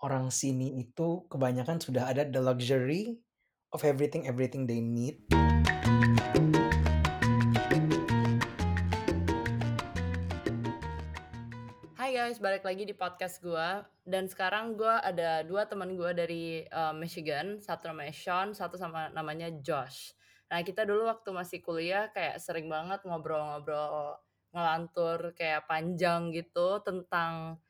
orang sini itu kebanyakan sudah ada the luxury of everything everything they need. Hai guys, balik lagi di podcast gue. Dan sekarang gue ada dua teman gue dari uh, Michigan. Satu namanya Sean, satu sama namanya Josh. Nah kita dulu waktu masih kuliah kayak sering banget ngobrol-ngobrol ngelantur kayak panjang gitu tentang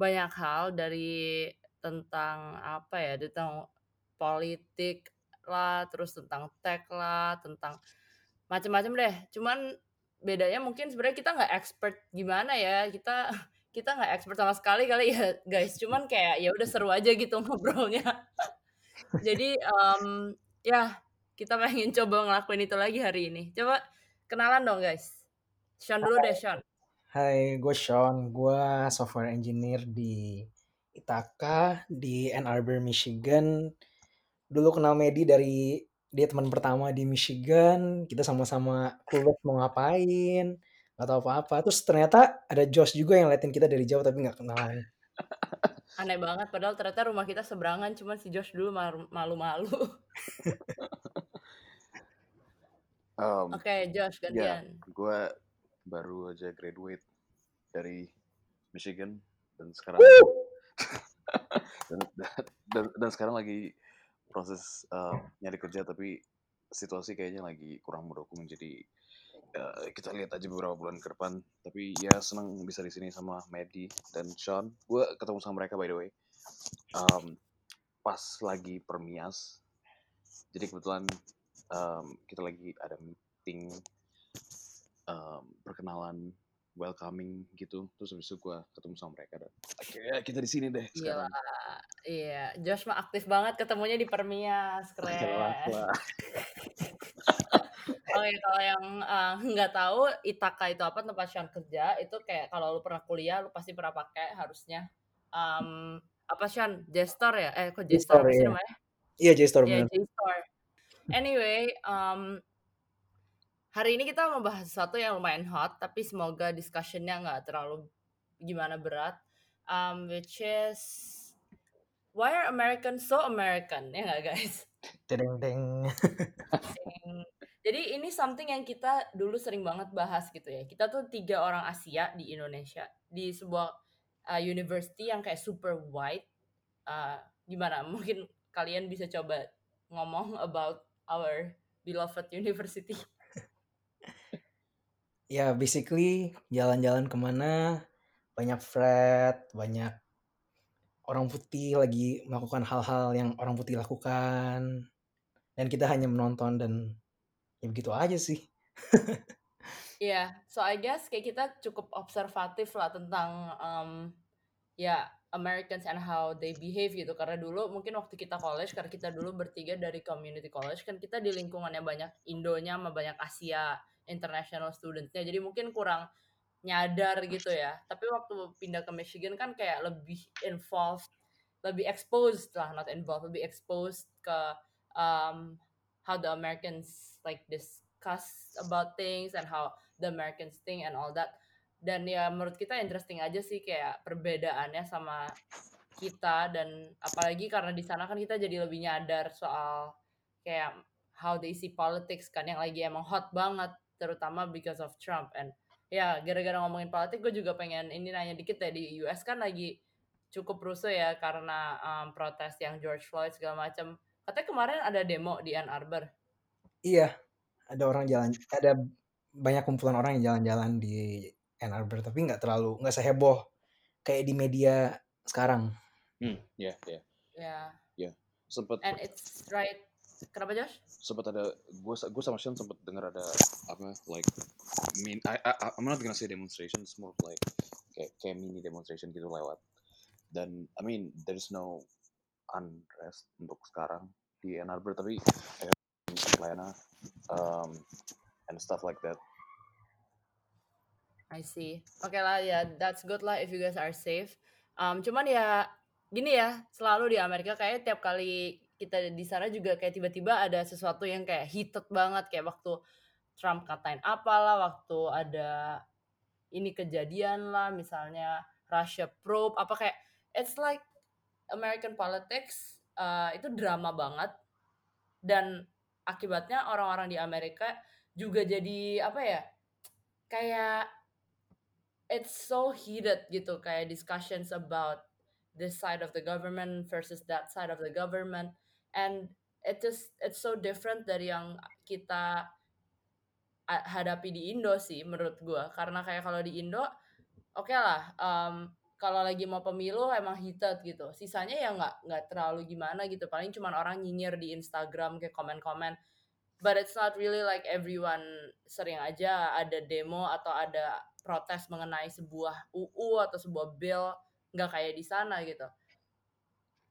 banyak hal dari tentang apa ya, tentang politik lah, terus tentang tech lah, tentang macam-macam deh. Cuman bedanya mungkin sebenarnya kita nggak expert gimana ya, kita kita nggak expert sama sekali kali ya guys. Cuman kayak ya udah seru aja gitu ngobrolnya. Jadi um, ya kita pengen coba ngelakuin itu lagi hari ini. Coba kenalan dong guys. Sean dulu deh Sean. Hai, gue Sean. Gue software engineer di Ithaca di Ann Arbor, Michigan. Dulu kenal Medi dari dia teman pertama di Michigan. Kita sama-sama clueless mau ngapain, nggak tahu apa-apa. Terus ternyata ada Josh juga yang liatin kita dari jauh tapi nggak kenalan. Aneh banget, padahal ternyata rumah kita seberangan, cuman si Josh dulu malu-malu. Um, Oke, Josh ya, gantian. gue baru aja graduate dari Michigan dan sekarang dan, dan, dan sekarang lagi proses uh, nyari kerja tapi situasi kayaknya lagi kurang mendukung. Jadi uh, kita lihat aja beberapa bulan ke depan. Tapi ya senang bisa di sini sama Medi dan Sean. Gue ketemu sama mereka by the way. Um, pas lagi permias. Jadi kebetulan um, kita lagi ada meeting um, perkenalan welcoming gitu terus habis itu gue ketemu sama mereka dan akhirnya kita di sini deh sekarang. Gila. iya. Josh mah aktif banget ketemunya di Permias keren. Oh ya kalau yang nggak uh, tahu Itaka itu apa tempat Sean kerja itu kayak kalau lu pernah kuliah lu pasti pernah pakai harusnya um, apa Sean J-Store ya? Eh kok J-Store sih iya. namanya? Iya J-Store Iya. J-Store. Anyway um, hari ini kita mau bahas sesuatu yang lumayan hot tapi semoga discussionnya nggak terlalu gimana berat um, which is why are Americans so American ya nggak guys Tedeng deng. Jadi ini something yang kita dulu sering banget bahas gitu ya. Kita tuh tiga orang Asia di Indonesia di sebuah uh, university yang kayak super white. Uh, gimana? Mungkin kalian bisa coba ngomong about our beloved university. Ya basically jalan-jalan ke mana banyak flat, banyak orang putih lagi melakukan hal-hal yang orang putih lakukan. Dan kita hanya menonton dan ya begitu aja sih. Iya, yeah, so I guess kayak kita cukup observatif lah tentang um, ya Americans and how they behave gitu. Karena dulu mungkin waktu kita college karena kita dulu bertiga dari community college kan kita di lingkungannya banyak Indonya sama banyak Asia international studentsnya. Jadi mungkin kurang nyadar gitu ya. Tapi waktu pindah ke Michigan kan kayak lebih involved lebih exposed lah not involved lebih exposed ke um, how the Americans like discuss about things and how the Americans think and all that. Dan ya menurut kita interesting aja sih kayak perbedaannya sama kita dan apalagi karena di sana kan kita jadi lebih nyadar soal kayak how they see politics kan yang lagi emang hot banget terutama because of Trump and ya gara-gara ngomongin politik gue juga pengen ini nanya dikit ya di US kan lagi cukup rusuh ya karena um, protes yang George Floyd segala macam katanya kemarin ada demo di Ann Arbor iya ada orang jalan ada banyak kumpulan orang yang jalan-jalan di Ann Arbor tapi nggak terlalu nggak seheboh kayak di media sekarang. Hmm, ya, ya. Ya. Ya, sempat. And it's right. Kenapa Josh? Sempat ada gue gue sama Sean sempat dengar ada apa like mean I, I I'm not gonna say demonstration, it's more like kayak, kayak mini demonstration gitu lewat. Dan I mean there's no unrest untuk sekarang di Ann Arbor tapi Atlanta um, and stuff like that. I see. Oke okay lah ya, that's good lah if you guys are safe. Um, cuman ya gini ya, selalu di Amerika kayak tiap kali kita di sana juga kayak tiba-tiba ada sesuatu yang kayak heated banget kayak waktu Trump katain apalah, waktu ada ini kejadian lah, misalnya Russia probe apa kayak it's like American politics uh, itu drama banget. Dan akibatnya orang-orang di Amerika juga jadi apa ya kayak it's so heated gitu kayak discussions about this side of the government versus that side of the government and it just it's so different dari yang kita hadapi di Indo sih menurut gue karena kayak kalau di Indo oke lah um, kalau lagi mau pemilu emang heated gitu. Sisanya ya nggak nggak terlalu gimana gitu. Paling cuma orang nyinyir di Instagram kayak komen-komen. But it's not really like everyone sering aja ada demo atau ada protes mengenai sebuah UU atau sebuah bill nggak kayak di sana gitu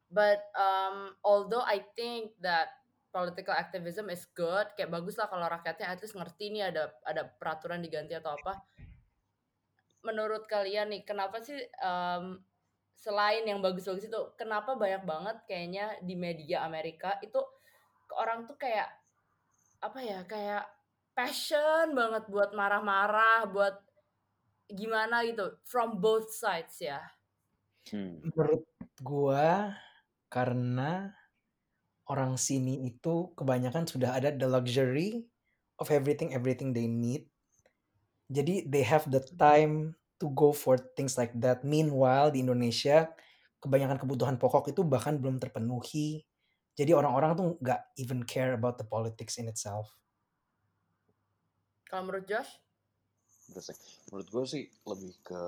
but um, although I think that political activism is good kayak bagus lah kalau rakyatnya at least ngerti nih ada ada peraturan diganti atau apa menurut kalian nih kenapa sih um, selain yang bagus-bagus itu kenapa banyak banget kayaknya di media Amerika itu orang tuh kayak apa ya kayak passion banget buat marah-marah buat gimana gitu from both sides ya hmm. menurut gua karena orang sini itu kebanyakan sudah ada the luxury of everything everything they need. Jadi they have the time to go for things like that. Meanwhile di Indonesia kebanyakan kebutuhan pokok itu bahkan belum terpenuhi. Jadi orang-orang tuh nggak even care about the politics in itself. Kalau menurut Josh? Menurut gue sih lebih ke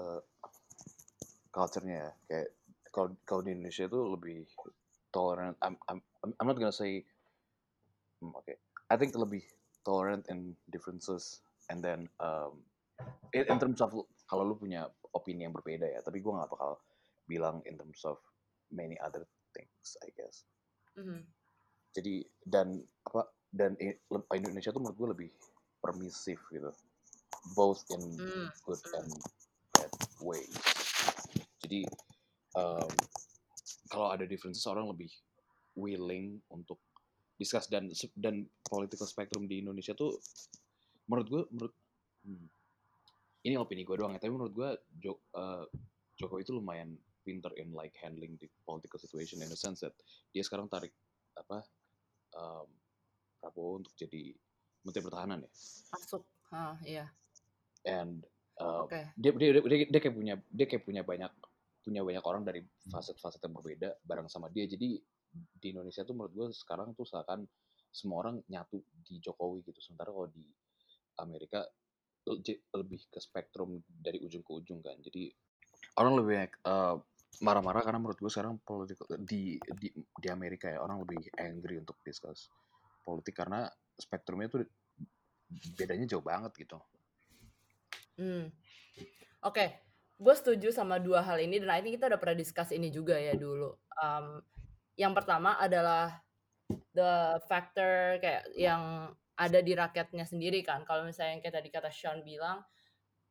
culture-nya ya. Kayak kalau kalau di Indonesia itu lebih tolerant. I'm, I'm, I'm not gonna say, hmm, okay. I think lebih tolerant in differences, and then um, in, in terms of kalau lu punya opini yang berbeda ya, tapi gue nggak bakal bilang in terms of many other things, I guess. Mm-hmm. Jadi dan apa dan Indonesia tuh menurut gue lebih permisif gitu, both in mm. good and bad ways. Jadi um, kalau ada differences orang lebih willing untuk discuss. Dan dan political spectrum di Indonesia tuh menurut gue menurut hmm, ini opini gue doang ya tapi menurut gue Jok, uh, Jokowi itu lumayan pinter in like handling the political situation in the sense that dia sekarang tarik apa um, Prabowo untuk jadi menteri pertahanan ya. Masuk. Ah iya. And uh, okay. dia, dia, dia, dia, dia kayak punya dia kayak punya banyak punya banyak orang dari faset-faset yang berbeda bareng sama dia. Jadi di Indonesia tuh menurut gue sekarang tuh seakan semua orang nyatu di Jokowi gitu. Sementara kalau di Amerika lebih ke spektrum dari ujung ke ujung kan. Jadi orang lebih banyak uh, marah-marah karena menurut gue sekarang politik di, di di Amerika ya orang lebih angry untuk discuss politik karena spektrumnya tuh bedanya jauh banget gitu. Hmm. Oke, okay gue setuju sama dua hal ini dan I kita udah pernah discuss ini juga ya dulu. Um, yang pertama adalah the factor kayak yang ada di rakyatnya sendiri kan. Kalau misalnya yang kayak tadi kata Sean bilang,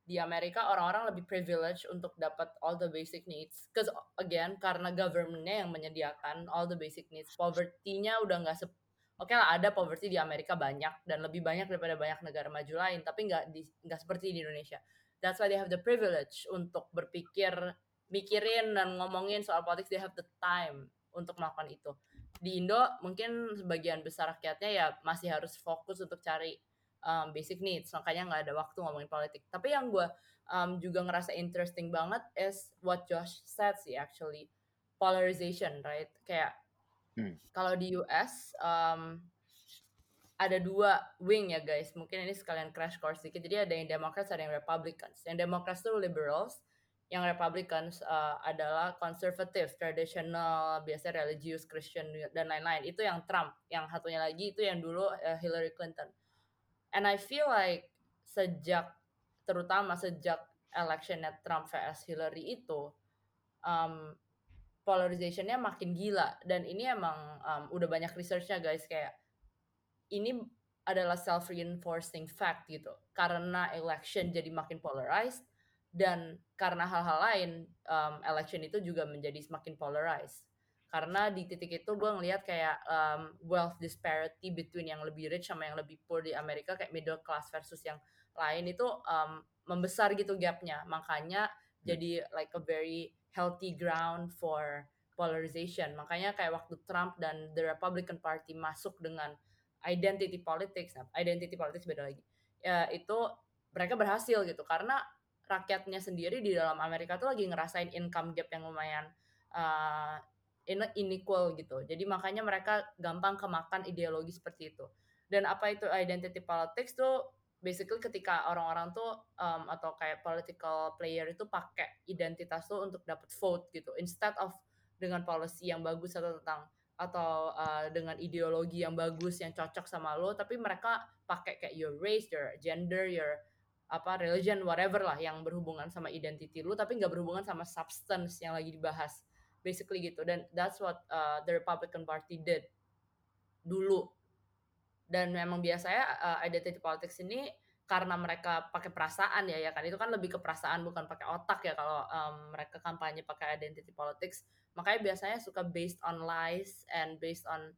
di Amerika orang-orang lebih privilege untuk dapat all the basic needs. Cause again, karena governmentnya yang menyediakan all the basic needs. Poverty-nya udah nggak se Oke okay lah ada poverty di Amerika banyak dan lebih banyak daripada banyak negara maju lain, tapi nggak nggak seperti di Indonesia that's why they have the privilege untuk berpikir mikirin dan ngomongin soal politik they have the time untuk melakukan itu. Di Indo mungkin sebagian besar rakyatnya ya masih harus fokus untuk cari um, basic needs. Makanya nggak ada waktu ngomongin politik. Tapi yang gue um, juga ngerasa interesting banget is what Josh said sih actually. Polarization right? Kayak hmm. kalau di US um, ada dua wing ya guys. Mungkin ini sekalian crash course sedikit. Jadi ada yang Democrats, ada yang Republicans. Yang Democrats itu liberals, yang Republicans uh, adalah konservatif, tradisional, biasa religius, Christian dan lain-lain. Itu yang Trump. Yang satunya lagi itu yang dulu uh, Hillary Clinton. And I feel like sejak terutama sejak electionnya Trump vs Hillary itu um, polarizationnya makin gila dan ini emang um, udah banyak researchnya guys kayak ini adalah self reinforcing fact gitu karena election jadi makin polarized dan karena hal-hal lain um, election itu juga menjadi semakin polarized karena di titik itu gue ngelihat kayak um, wealth disparity between yang lebih rich sama yang lebih poor di Amerika kayak middle class versus yang lain itu um, membesar gitu gapnya makanya hmm. jadi like a very healthy ground for polarization. Makanya kayak waktu Trump dan the Republican Party masuk dengan identity politics, nah, identity politics beda lagi. Ya itu mereka berhasil gitu karena rakyatnya sendiri di dalam Amerika tuh lagi ngerasain income gap yang lumayan uh, unequal gitu. Jadi makanya mereka gampang kemakan ideologi seperti itu. Dan apa itu identity politics tuh basically ketika orang-orang tuh um, atau kayak political player itu pakai identitas tuh untuk dapat vote gitu instead of dengan policy yang bagus atau tentang atau uh, dengan ideologi yang bagus yang cocok sama lo tapi mereka pakai kayak your race, your gender, your apa religion whatever lah yang berhubungan sama identity lu tapi nggak berhubungan sama substance yang lagi dibahas. Basically gitu. Dan that's what uh, the Republican Party did dulu. Dan memang biasanya uh, identity politics ini karena mereka pakai perasaan ya ya kan? Itu kan lebih ke perasaan bukan pakai otak ya kalau um, mereka kampanye pakai identity politics. Makanya biasanya suka based on lies and based on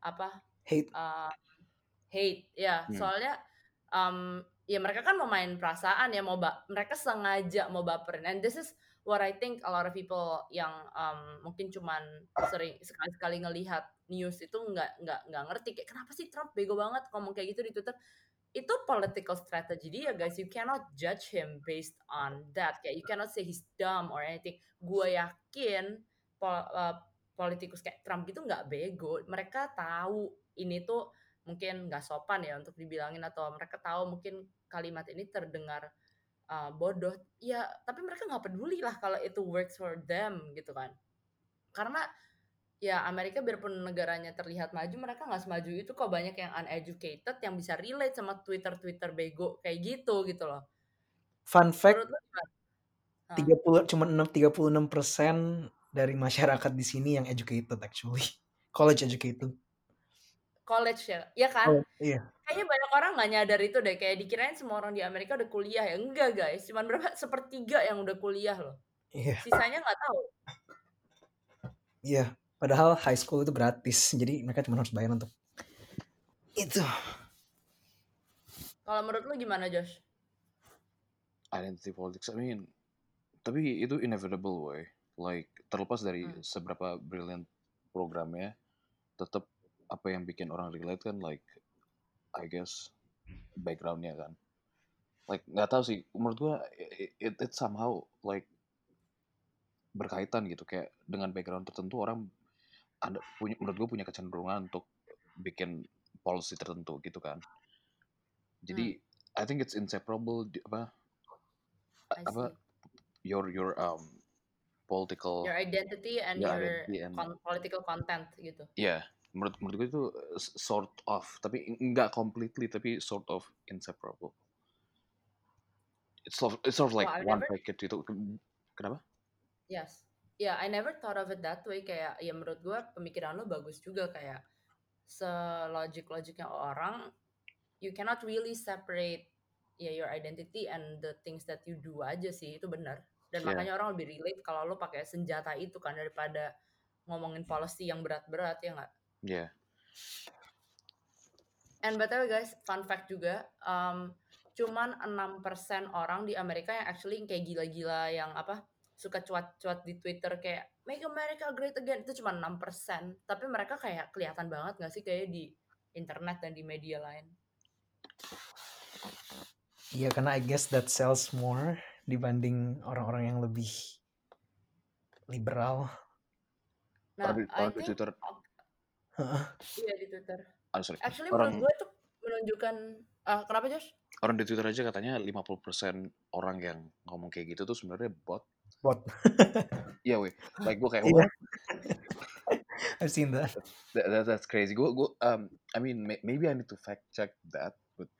apa? Hate. Uh, hate ya. Hmm. soalnya um, ya mereka kan mau main perasaan ya mau ba mereka sengaja mau baperin. And this is what I think a lot of people yang um, mungkin cuman sering sekali-sekali ngelihat news itu nggak nggak nggak ngerti. Kayak kenapa sih Trump bego banget ngomong kayak gitu di Twitter itu political strategy dia guys. You cannot judge him based on that. Kayak you cannot say he's dumb or anything. Gue yakin pol, uh, politikus kayak Trump gitu nggak bego. Mereka tahu ini tuh mungkin nggak sopan ya untuk dibilangin atau mereka tahu mungkin kalimat ini terdengar uh, bodoh. Ya tapi mereka nggak peduli lah kalau itu works for them gitu kan. Karena ya Amerika biarpun negaranya terlihat maju mereka nggak semaju itu kok banyak yang uneducated yang bisa relate sama Twitter Twitter bego kayak gitu gitu loh fun fact tiga puluh cuma enam tiga puluh enam persen dari masyarakat di sini yang educated actually college educated college ya, ya kan? Oh, iya. Kayaknya banyak orang nggak nyadar itu deh, kayak dikirain semua orang di Amerika udah kuliah ya. Enggak guys, cuman berapa sepertiga yang udah kuliah loh. Iya. Sisanya nggak tahu. Iya, padahal high school itu gratis, jadi mereka cuma harus bayar untuk itu. Kalau menurut lu gimana Josh? Identity politics, I mean, tapi itu inevitable way. Like terlepas dari hmm. seberapa brilliant programnya, tetap apa yang bikin orang relate kan like I guess backgroundnya kan like nggak tahu sih menurut gua it, it, it somehow like berkaitan gitu kayak dengan background tertentu orang ada punya menurut gue punya kecenderungan untuk bikin policy tertentu gitu kan. Jadi hmm. I think it's inseparable apa apa your your um political your identity and your, your identity and, con political content gitu. Yeah menurut menurut gue itu sort of tapi enggak completely tapi sort of inseparable. It's sort it's sort of like well, one never, package itu kenapa? Yes ya yeah, I never thought of it that way. Kayak ya menurut gue pemikiran lo bagus juga. Kayak selogik logiknya orang you cannot really separate ya yeah, your identity and the things that you do aja sih. Itu benar. Dan yeah. makanya orang lebih relate kalau lo pakai senjata itu kan daripada ngomongin policy yang berat-berat ya nggak? Yeah. And btw guys, fun fact juga, um, cuman 6% orang di Amerika yang actually kayak gila-gila yang apa suka cuat-cuat di Twitter kayak Make America Great Again itu cuma 6%, tapi mereka kayak kelihatan banget gak sih kayak di internet dan di media lain. Iya karena I guess that sells more dibanding orang-orang yang lebih liberal. Nah, di, orang di Twitter Iya di Twitter. Oh, sorry. Actually orang, menurut gue itu menunjukkan uh, kenapa Josh? Orang di Twitter aja katanya 50% orang yang ngomong kayak gitu tuh sebenarnya bot. Bot. Iya weh. Like gue kayak yeah. I've seen that. that, that that's crazy. Gue gue um I mean maybe I need to fact check that, but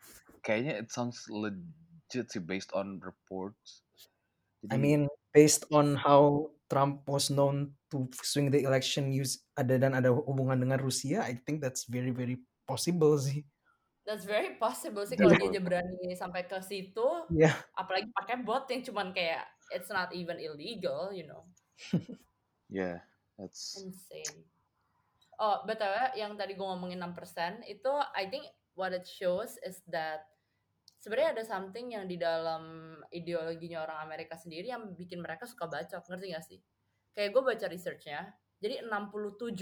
kayaknya it sounds legit sih based on reports. Jadi, I mean based on how Trump was known to swing the election use ada dan ada hubungan dengan Rusia, I think that's very very possible sih. That's very possible sih kalau dia berani sampai ke situ. Yeah. Apalagi pakai bot yang cuman kayak it's not even illegal, you know. yeah, that's insane. Oh, btw yang tadi gue ngomongin 6% itu I think what it shows is that sebenarnya ada something yang di dalam ideologinya orang Amerika sendiri yang bikin mereka suka baca ngerti gak sih? Kayak gue baca researchnya, Jadi 67%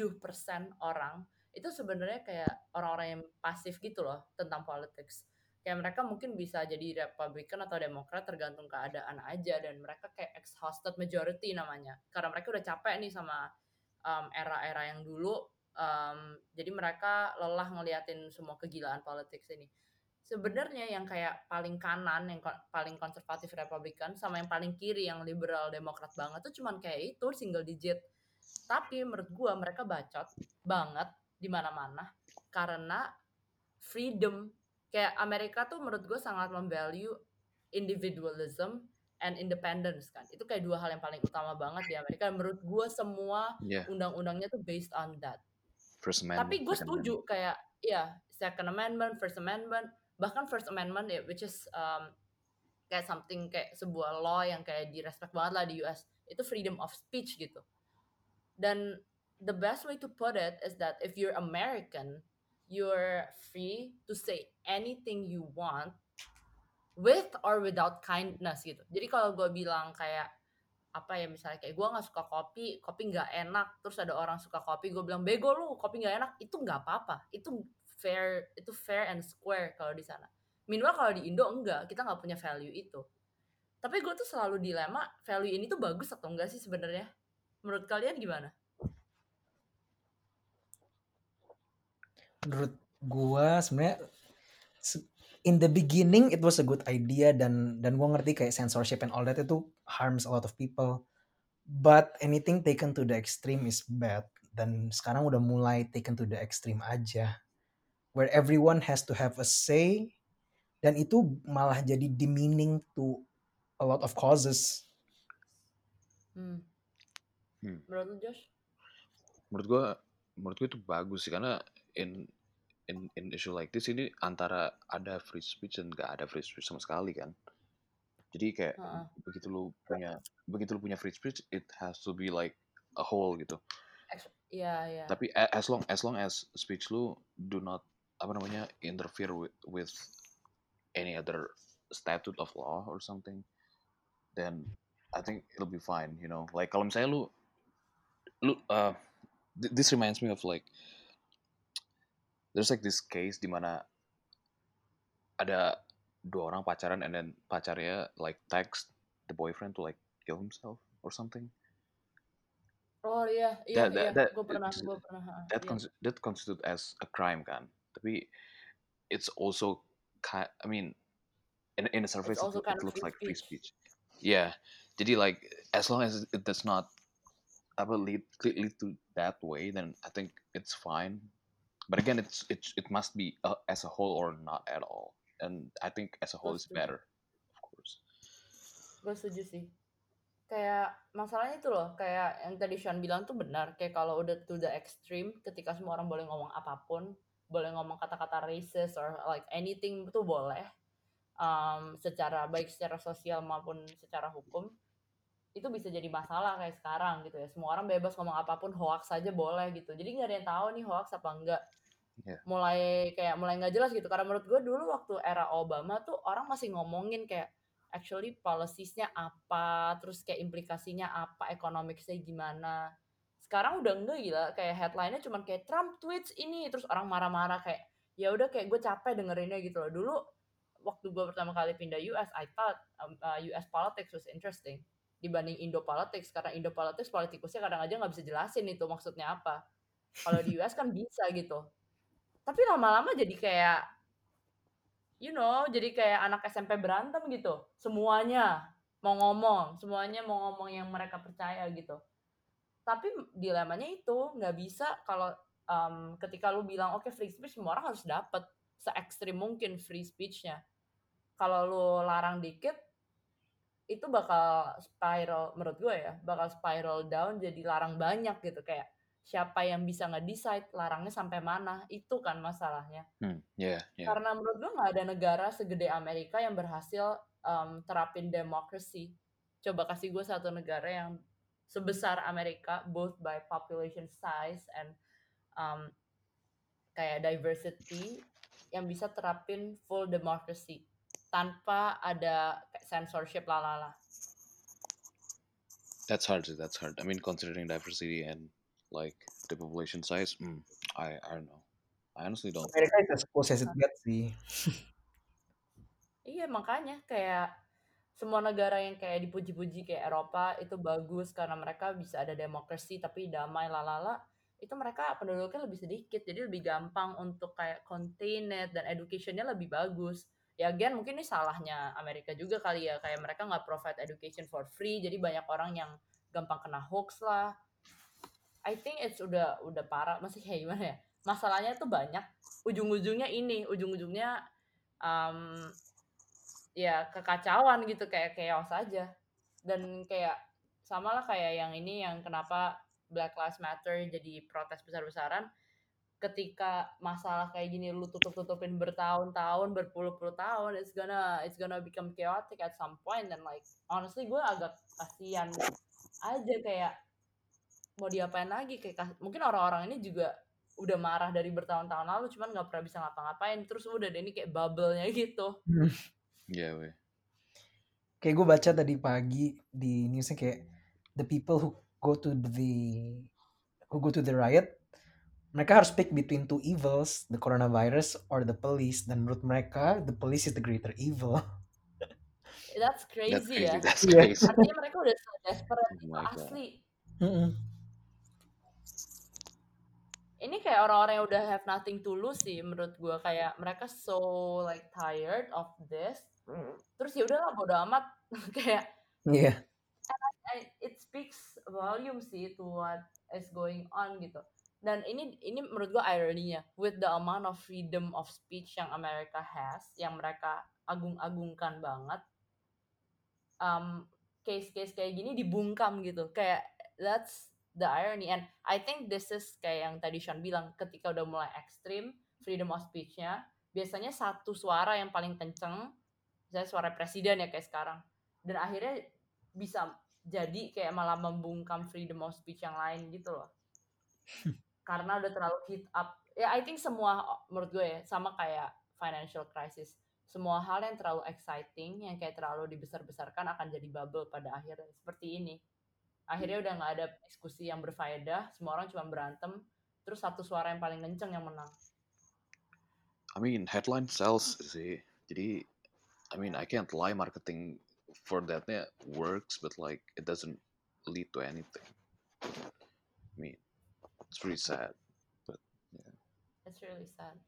orang itu sebenarnya kayak orang-orang yang pasif gitu loh tentang politics. Kayak mereka mungkin bisa jadi Republican atau Demokrat tergantung keadaan aja dan mereka kayak exhausted majority namanya. Karena mereka udah capek nih sama um, era-era yang dulu. Um, jadi mereka lelah ngeliatin semua kegilaan politics ini. Sebenarnya yang kayak paling kanan, yang ko- paling konservatif Republikan, sama yang paling kiri yang liberal Demokrat banget tuh cuman kayak itu single digit. Tapi menurut gua mereka bacot banget di mana-mana karena freedom. Kayak Amerika tuh menurut gue sangat memvalue individualism and independence kan. Itu kayak dua hal yang paling utama banget di Amerika. Menurut gue semua Yeah, undang-undangnya tuh based on that. First Amendment, Tapi gue setuju Amendment. kayak ya Second Amendment, First Amendment, bahkan First Amendment ya, which is um, kayak something kayak sebuah law yang kayak direspect banget lah di US. Itu freedom of speech gitu. Dan the best way to put it is that if you're American, you're free to say anything you want with or without kindness gitu. Jadi kalau gue bilang kayak apa ya misalnya kayak gue nggak suka kopi, kopi nggak enak, terus ada orang suka kopi, gue bilang bego lu, kopi nggak enak, itu nggak apa-apa, itu fair, itu fair and square kalau di sana. Minimal kalau di Indo enggak, kita nggak punya value itu. Tapi gue tuh selalu dilema, value ini tuh bagus atau enggak sih sebenarnya? Menurut kalian gimana? Menurut gua sebenarnya se- in the beginning it was a good idea dan dan gua ngerti kayak censorship and all that itu harms a lot of people. But anything taken to the extreme is bad dan sekarang udah mulai taken to the extreme aja. Where everyone has to have a say dan itu malah jadi demeaning to a lot of causes. Hmm. Hmm. Menurut lu Josh? Menurut gua, menurut gua itu bagus sih karena in in in issue like this ini antara ada free speech dan nggak ada free speech sama sekali kan. Jadi kayak Heeh. begitu lu punya begitu lu punya free speech, it has to be like a whole gitu. Iya, iya. Tapi as long as long as speech lu do not apa namanya interfere with, with any other statute of law or something, then I think it'll be fine. You know, like kalau misalnya lu lu uh, th- this reminds me of like there's like this case di mana ada dua orang pacaran and then pacarnya like text the boyfriend to like kill himself or something. Oh iya, iya, That- iya. that- that- Gue pernah, gue pernah. that cons- that constitute as a crime kan tapi it's also I mean in in the surface it, it looks like free speech. yeah jadi like as long as it does not apa lead lead lead to that way then I think it's fine but again it's it it must be uh, as a whole or not at all and I think as a whole is better of course Gue setuju sih. Kayak masalahnya itu loh, kayak yang tadi Sean bilang tuh benar. Kayak kalau udah to the extreme, ketika semua orang boleh ngomong apa pun, boleh ngomong kata-kata racist or like anything itu boleh. Um, secara baik secara sosial maupun secara hukum itu bisa jadi masalah kayak sekarang gitu ya semua orang bebas ngomong apa pun hoax aja boleh gitu jadi nggak ada yang tahu nih hoax apa enggak Iya. mulai kayak mulai nggak jelas gitu. Karena menurut gue dulu waktu era Obama tuh orang masih ngomongin kayak actually policies-nya apa terus kayak implikasinya apa economics-nya gimana. Sekarang udah enggak gila. Kayak headline-nya cuman kayak Trump tweets ini. Terus orang marah-marah kayak ya udah kayak gue capek dengerinnya gitu loh. Dulu waktu gue pertama kali pindah US I thought um, uh, US politics was interesting dibanding Indo politics karena Indo politics politikusnya kadang aja nggak bisa jelasin itu maksudnya apa. Kalau di US kan bisa gitu tapi lama-lama jadi kayak you know jadi kayak anak SMP berantem gitu. Semuanya mau ngomong semuanya mau ngomong yang mereka percaya gitu. Tapi dilemanya itu nggak bisa kalau um, ketika lu bilang oke free speech semua orang harus dapat se ekstrim mungkin free speechnya. Kalau lu larang dikit itu bakal spiral menurut gue ya bakal spiral down jadi larang banyak gitu. Kayak siapa yang bisa nge-decide larangnya sampai mana itu kan masalahnya. Hmm yeah yeah karena menurut gue nggak ada negara segede Amerika yang berhasil um, terapin demokrasi. Coba kasih gue satu negara yang sebesar Amerika both by population size and um, kayak diversity yang bisa terapin full democracy tanpa ada censorship lalala that's hard that's hard. I mean considering diversity and like the population size, mm, I I don't know. I honestly don't. Amerika is as it gets sih. Iya makanya kayak semua negara yang kayak dipuji-puji kayak Eropa itu bagus karena mereka bisa ada demokrasi tapi damai lalala itu mereka penduduknya lebih sedikit jadi lebih gampang untuk kayak contain it dan educationnya lebih bagus ya again mungkin ini salahnya Amerika juga kali ya kayak mereka nggak provide education for free jadi banyak orang yang gampang kena hoax lah I think it's udah udah parah. Masih kayak gimana ya? Masalahnya tuh banyak. Ujung-ujungnya ini ujung-ujungnya um, ya kekacauan gitu. Kayak chaos aja. Dan kayak sama lah kayak yang ini yang kenapa Black Lives Matter jadi protes besar-besaran. Ketika masalah kayak gini lu tutup-tutupin bertahun-tahun berpuluh-puluh tahun it's gonna it's gonna become chaotic at some point. Dan like honestly gue agak kasihan aja kayak mau diapain lagi kayak mungkin orang-orang ini juga udah marah dari bertahun-tahun lalu cuman nggak pernah bisa ngapa-ngapain terus udah deh ini kayak bubble-nya gitu Yeah, weh. Kayak gue baca tadi pagi di newsnya kayak the people who go to the who go to the riot mereka harus pick between two evils, the coronavirus or the police. Dan menurut mereka, the police is the greater evil. That's crazy, That's crazy. ya. That's Iya. crazy. Artinya mereka udah so desperate Oh itu my God. Ini kayak orang-orang yang udah have nothing to lose sih menurut gua kayak mereka so like tired of this. Terus ya udahlah bodo amat kayak. I- it speaks volume sih to what is going on gitu. Dan ini ini menurut gua ironinya with the amount of freedom of speech yang America has, yang mereka agung-agungkan banget. Um, case-case kayak gini dibungkam gitu. Kayak that's the irony. And I think this is kayak yang tadi Sean bilang ketika udah mulai ekstrim freedom of speech-nya biasanya satu suara yang paling kenceng misalnya suara presiden ya kayak sekarang. Dan akhirnya bisa jadi kayak malah membungkam freedom of speech yang lain gitu loh. Karena udah terlalu heat up. Ya I think semua menurut gue ya sama kayak financial crisis. Semua hal yang terlalu exciting yang kayak terlalu dibesar-besarkan akan jadi bubble pada akhirnya. Seperti ini akhirnya udah nggak ada diskusi yang berfaedah semua orang cuma berantem terus satu suara yang paling kenceng yang menang I mean, headline sells sih. Jadi, I mean, I can't lie. Marketing for thatnya works, but like it doesn't lead to anything. I mean, it's pretty sad. It's really sad.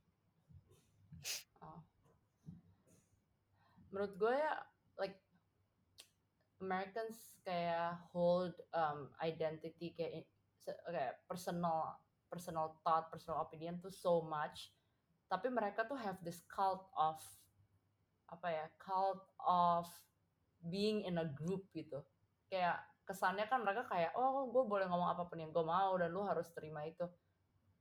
Oh. Menurut gue ya, like Americans kayak hold um, identity kayak kayak personal personal thought, personal opinion tuh so much. Tapi mereka tuh have this cult of apa ya, cult of being in a group gitu. Kayak kesannya kan mereka kayak oh gue boleh ngomong apa pun yang gue mau dan lu harus terima itu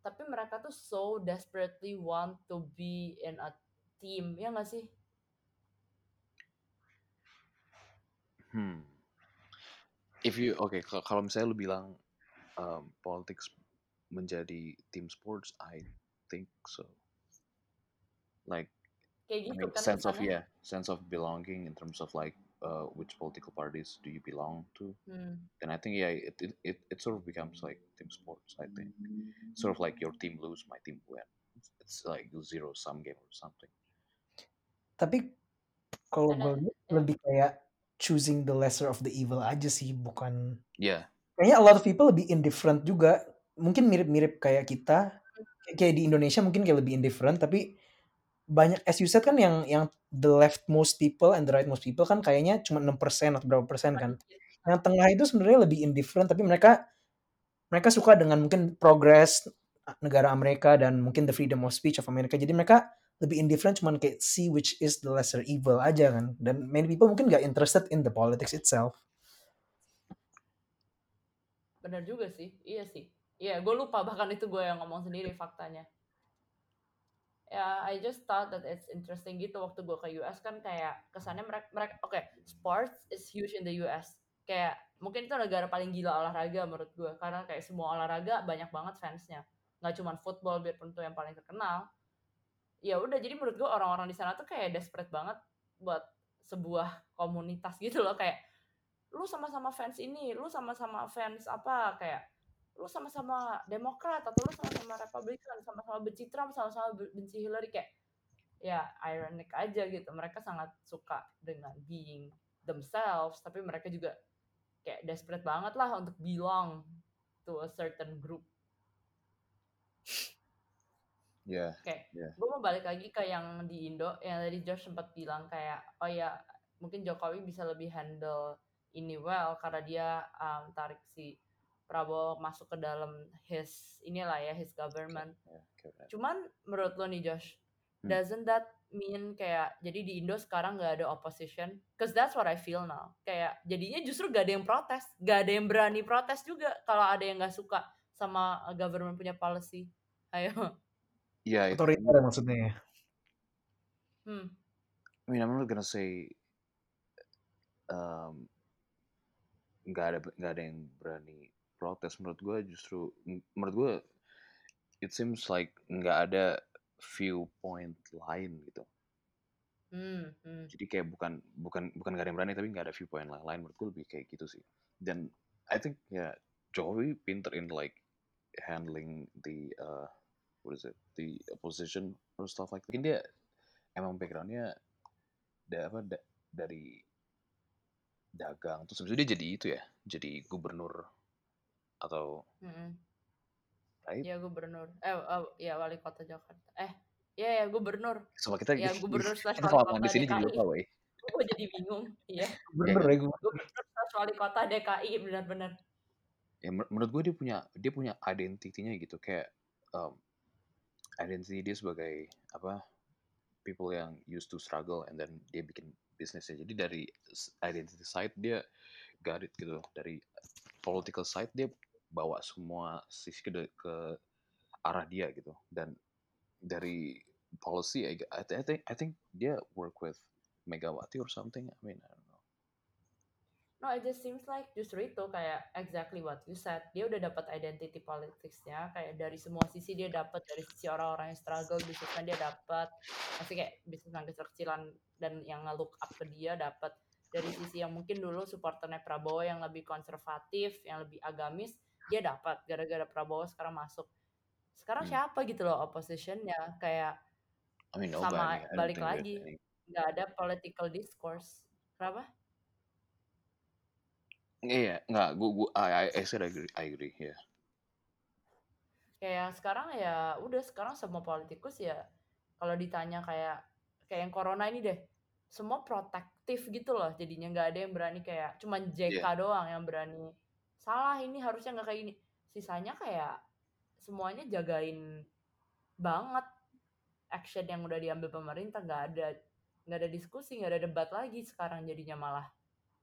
tapi mereka tuh so desperately want to be in a team ya nggak sih Hmm. If you okay, kalau kalau misalnya lu bilang um, politics menjadi team sports, I think so. Like kayak I gitu mean, kan sense of kesannya yeah, sense of belonging in terms of like uh, which political parties do you belong to? hmm. And I think yeah, it it, it it sort of becomes like team sports. I think sort of like your team lose, my team win. It's, it's like zero sum game or something. Tapi kalau gue then- lebih kayak choosing the lesser of the evil aja sih, bukan Yeah, kayaknya a lot of people lebih indifferent juga. Mungkin mirip-mirip kayak kita. Kayak- Kayak di Indonesia mungkin kayak lebih indifferent, tapi banyak as you said kan yang yang the leftmost people and the rightmost people kan kayaknya cuma 6% atau berapa persen kan. Yang tengah itu sebenarnya lebih indifferent tapi mereka mereka suka dengan mungkin progress negara Amerika dan mungkin the freedom of speech of Amerika. Jadi mereka lebih indifferent cuman kayak see which is the lesser evil aja kan. Dan many people mungkin gak interested in the politics itself. bener juga sih iya sih. Iya gue lupa bahkan itu gue yang ngomong sendiri faktanya. Ya I just thought that it's interesting gitu waktu gue ke US kan kayak kesannya mereka mereka oke sports is huge in the US kayak mungkin itu negara paling gila olahraga menurut gue karena kayak semua olahraga banyak banget fansnya. Nggak cuma football biarpun itu yang paling terkenal ya udah jadi menurut gue orang-orang di sana tuh kayak desperate banget buat sebuah komunitas gitu loh kayak lu sama-sama fans ini lu sama-sama fans apa kayak lu sama-sama Demokrat atau lu sama-sama Republikan, sama-sama benci Trump, sama-sama benci Hillary kayak ya ironic aja gitu. Mereka sangat suka dengan being themselves, tapi mereka juga kayak desperate banget lah untuk belong to a certain group. Yeah. Kayak Yeah. gue mau balik lagi ke yang di Indo yang tadi Josh sempat bilang kayak oh ya mungkin Jokowi bisa lebih handle ini well karena dia um, tarik si Prabowo masuk ke dalam his inilah ya his government. Yeah, okay. Cuman menurut lo nih Josh, Hmm. doesn't that mean kayak jadi di Indo sekarang nggak ada opposition? Cause that's what I feel now. Kayak jadinya justru gak ada yang protes, gak ada yang berani protes juga kalau ada yang nggak suka sama government punya policy. Ayo. Yeah, it, Otoriter maksudnya ya. Hmm. I mean, I'm not gonna say um, nggak ada nggak ada yang berani protes. Menurut gue justru menurut gue it seems like nggak ada viewpoint lain gitu. Hmm, hmm. Jadi kayak bukan bukan bukan nggak ada yang berani tapi nggak ada viewpoint lain. lain. Menurut gue lebih kayak gitu sih. Dan I think ya Jokowi pinter in like handling the uh, what is it the opposition or stuff like that. Mungkin dia emang backgroundnya da, apa da- dari dagang terus itu dia jadi itu ya jadi gubernur atau Mm-mm. right Ya gubernur. Eh, oh, ya wali kota Jakarta. Eh, ya ya gubernur. sama kita Ya gubernur slash kita wali kalau kota di sini jadi lupa weh Gue jadi bingung. Iya. Bener ya. Gubernur slash wali kota DKI benar-benar. ya menurut gue dia punya dia punya identitinya gitu kayak um, identity dia sebagai apa people yang used to struggle and then dia bikin bisnisnya jadi dari identity side dia got it gitu dari political side dia bawa semua sisi ke, ke arah dia gitu. Dan dari policy I, I, thi- I think I think dia work with Megawati or something I mean I No, it just seems like justru itu kayak exactly what you said. Dia udah dapat identity politicsnya, kayak dari semua sisi dia dapat dari sisi orang-orang yang struggle, bisnisnya dia dapat, masih kayak bisnis kecil-kecilan dan yang nge-look up ke dia dapat dari sisi yang mungkin dulu supporternya Prabowo yang lebih konservatif, yang lebih agamis, dia dapat gara-gara Prabowo sekarang masuk. Sekarang Hmm. siapa gitu loh oppositionnya kayak I mean sama nobody don't balik lagi nggak ada political discourse. Kenapa? Iya, nggak, gua, gua, I, I, I said I agree, I agree, ya. kayak sekarang ya udah sekarang semua politikus ya kalau ditanya kayak kayak yang corona ini deh semua protektif gitu loh jadinya nggak ada yang berani kayak cuman JK Iya. doang yang berani salah ini harusnya nggak kayak gini sisanya kayak semuanya jagain banget action yang udah diambil pemerintah nggak ada nggak ada diskusi nggak ada debat lagi sekarang jadinya malah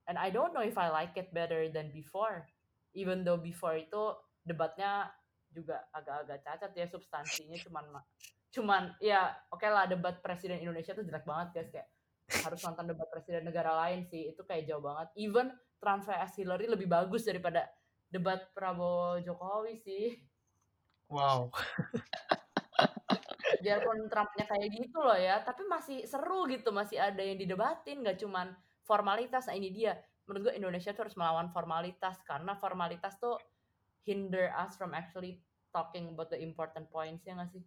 and I don't know if I like it better than before even though before itu debatnya juga agak-agak cacat ya substansinya cuman ma- cuman ya oke lah debat presiden Indonesia tuh jelek banget guys kayak harus nonton debat presiden negara lain sih itu kayak jauh banget even Trump vs Hillary lebih bagus daripada debat Prabowo Jokowi sih Wow. biarpun Trumpnya kayak gitu loh ya tapi masih seru gitu masih ada yang didebatin nggak cuman formalitas nah ini dia menurut gue Indonesia tuh harus melawan formalitas karena formalitas tuh hinder us from actually talking about the important points ya nggak sih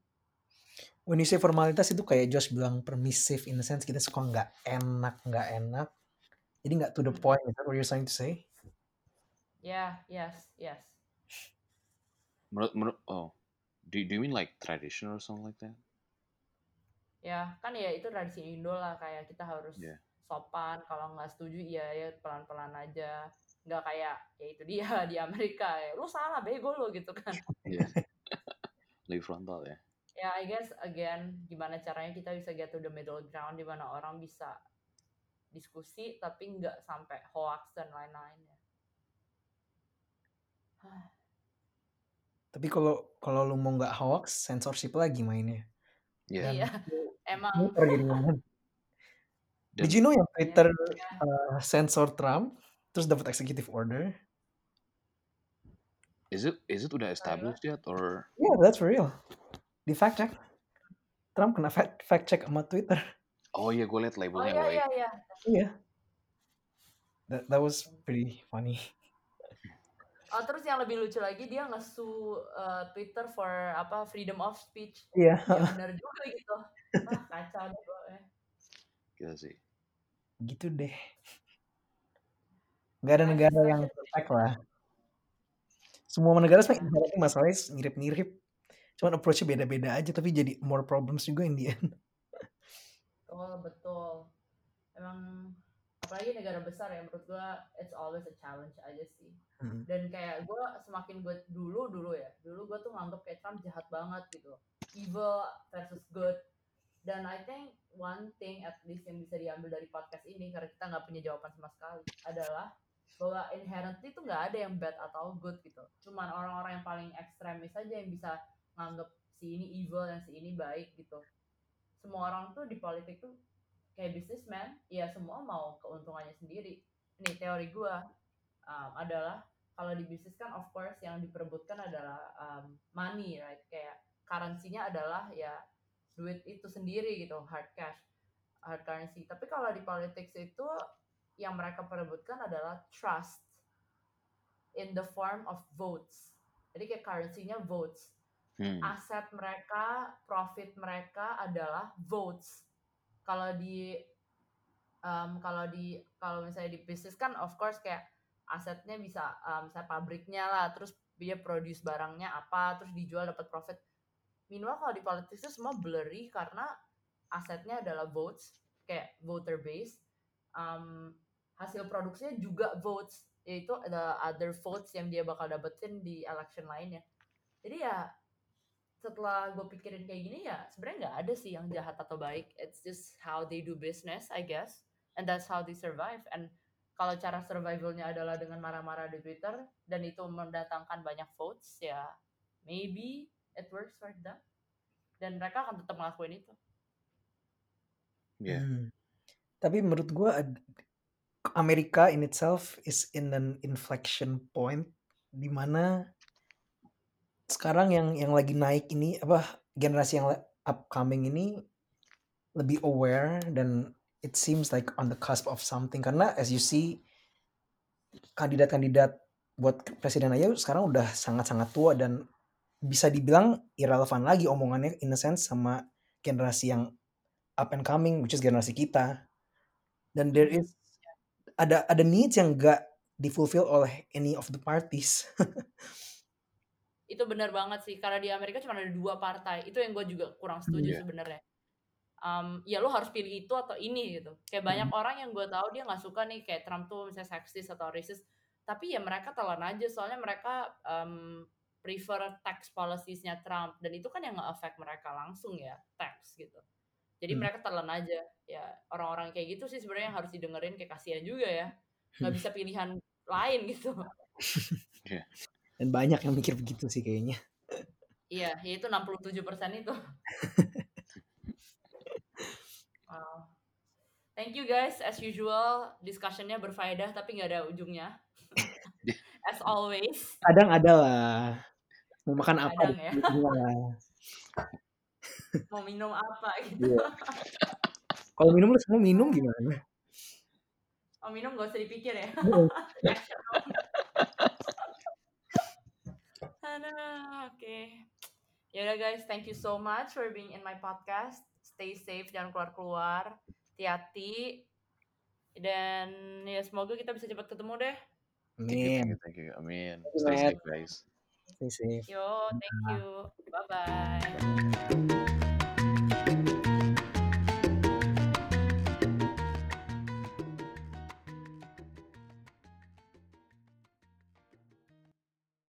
When you say formalitas itu kayak Josh bilang permissive in the sense kita suka nggak enak nggak enak. Jadi nggak to the Hmm. point. Is that what you're trying to say? ya yes yes Menurut, menurut, oh, do, do you mean like tradition or something like that? ya kan ya itu tradisi Indo lah kayak kita harus Iya. Sopan kalau nggak setuju ya ya pelan-pelan aja nggak kayak ya itu dia di Amerika ya lu salah bego lu gitu kan Iya. Lebih frontal ya. ya I guess again gimana caranya kita bisa get to the middle ground di mana orang bisa diskusi tapi nggak sampai hoax dan lain-lain ya Tapi kalau kalau lu mau nggak hoax, censorship lagi mainnya. Iya. Dan iya emang. Dan, Did you know yang ya, Twitter uh, sensor Trump terus dapat executive order? is it is it udah established yet or? Yeah, that's for real. Di fact check. Trump kena fact, fact check sama Twitter. Oh iya, gue liat oh labelnya, iya boy. iya iya Iya. That that was pretty funny. Oh, terus yang lebih lucu lagi dia ngesu uh, Twitter for apa freedom of speech. Iya. Ya benar juga gitu. Wah, kacau. Gitu sih. Gitu deh. Gak ada negara yang perfect lah. Semua negara sebenarnya masalahnya mirip-mirip. Cuman approach-nya beda-beda aja tapi jadi more problems juga in the end. Betul, betul. Emang apalagi negara besar ya menurut gua it's always a challenge aja sih. Hmm. Dan kayak gua semakin gue dulu dulu ya, dulu gua tuh nganggep kayak Trump jahat banget gitu. Evil versus good. Dan I think one thing at least yang bisa diambil dari podcast ini karena kita nggak punya jawaban sama sekali adalah bahwa inherently itu nggak ada yang bad atau good gitu. Cuman orang-orang yang paling ekstremis aja yang bisa nganggep si ini evil dan si ini baik gitu. Semua orang tuh di politik tuh kayak businessman, ya semua mau keuntungannya sendiri. Ini teori gue um, adalah kalau di bisnis kan of course yang diperebutkan adalah um, money, right? Kayak currency-nya adalah ya duit itu sendiri gitu, hard cash, hard currency. Tapi kalau di politics itu yang mereka perebutkan adalah trust in the form of votes. Jadi kayak currency-nya votes. Hmm. Aset mereka, profit mereka adalah votes. Kalau di um, kalau di kalau misalnya di bisnis kan of course kayak asetnya bisa um, misalnya pabriknya lah, terus dia produce barangnya apa, terus dijual dapat profit. Minimal kalau di politik itu semua blurry karena asetnya adalah votes, kayak voter base. Um, hasil produksinya juga votes yaitu ada other votes yang dia bakal dapetin di election lainnya. Jadi ya setelah gue pikirin kayak gini ya sebenarnya nggak ada sih yang jahat atau baik. It's just how they do business I guess. And that's how they survive. And kalau cara survivalnya adalah dengan marah-marah di Twitter dan itu mendatangkan banyak votes ya maybe it works for them dan mereka akan tetap ngelakuin itu. Yeah. Hmm. Tapi menurut gue Amerika in itself is in an inflection point di mana sekarang yang yang lagi naik ini apa generasi yang upcoming ini lebih aware dan it seems like on the cusp of something karena as you see kandidat-kandidat buat presiden aja sekarang udah sangat-sangat tua dan bisa dibilang irrelevant lagi omongannya in a sense sama generasi yang up and coming which is generasi kita dan there is ada ada needs yang gak difulfill oleh any of the parties. itu benar banget sih karena di Amerika cuma ada dua partai itu yang gue juga kurang setuju yeah. sebenarnya um, ya lo harus pilih itu atau ini gitu kayak banyak mm. orang yang gue tahu dia nggak suka nih kayak Trump tuh misalnya seksis atau racist tapi ya mereka telan aja soalnya mereka um, prefer tax policies-nya Trump. Dan itu kan yang nge-affect mereka langsung ya tax gitu. Jadi hmm. mereka telan aja. Ya orang-orang kayak gitu sih sebenarnya yang harus didengerin kayak kasihan juga ya. Nggak bisa pilihan lain gitu. Yeah. dan banyak yang mikir begitu sih kayaknya. Iya ya itu 67 persen itu. Wow. thank you guys as usual discussionnya berfaedah tapi nggak ada ujungnya. As always. Kadang ada lah mau makan apa kadang, ya mau minum apa gitu. Iya. Kalau minum lu semua minum gimana? Oh minum gak usah dipikir ya. Aduh, oke. Okay. Ya udah guys, thank you so much for being in my podcast. Stay safe, jangan keluar-keluar. Hati-hati. Dan ya semoga kita bisa cepat ketemu deh. Amin. Thank you, Amin. Stay safe guys. Stay safe. Yo, thank you. Bye-bye.